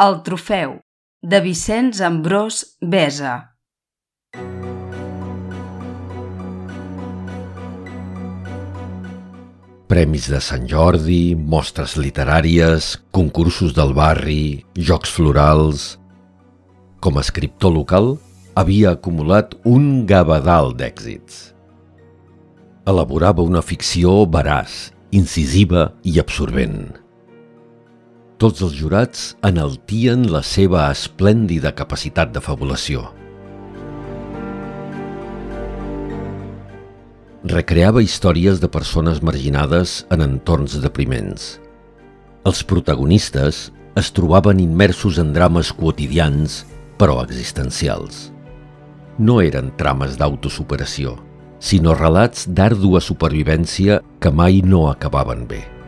El trofeu, de Vicenç Ambrós Besa. Premis de Sant Jordi, mostres literàries, concursos del barri, jocs florals... Com a escriptor local, havia acumulat un gavadal d'èxits. Elaborava una ficció veraç, incisiva i absorbent. Tots els jurats enaltien la seva esplèndida capacitat de fabulació. recreava històries de persones marginades en entorns depriments. Els protagonistes es trobaven immersos en drames quotidians, però existencials. No eren trames d'autosuperació, sinó relats d'àrdua supervivència que mai no acabaven bé.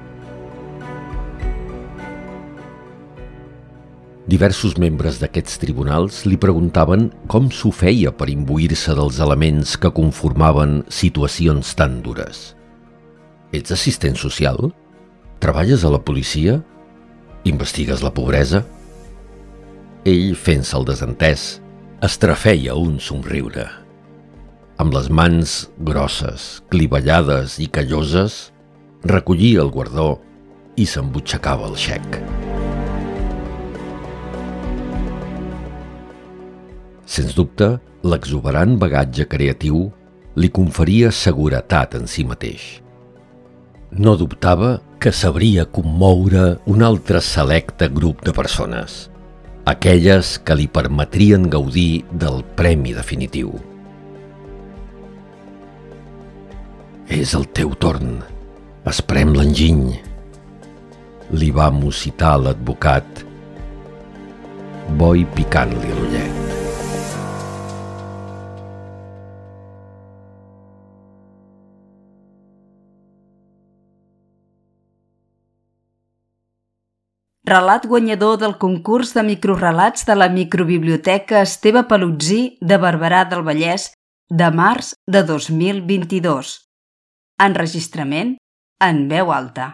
Diversos membres d'aquests tribunals li preguntaven com s'ho feia per imbuir-se dels elements que conformaven situacions tan dures. Ets assistent social? Treballes a la policia? Investigues la pobresa? Ell, fent-se el desentès, estrafeia un somriure. Amb les mans grosses, clivellades i calloses, recollia el guardó i s'embutxacava el xec. Sens dubte, l'exuberant bagatge creatiu li conferia seguretat en si mateix. No dubtava que sabria commoure un altre selecte grup de persones, aquelles que li permetrien gaudir del premi definitiu. És el teu torn. Esprem l'enginy. Li va musitar l'advocat, boi picant-li l'ullet. Relat guanyador del concurs de microrelats de la microbiblioteca Esteve Palutzí de Barberà del Vallès de març de 2022. Enregistrament en veu alta.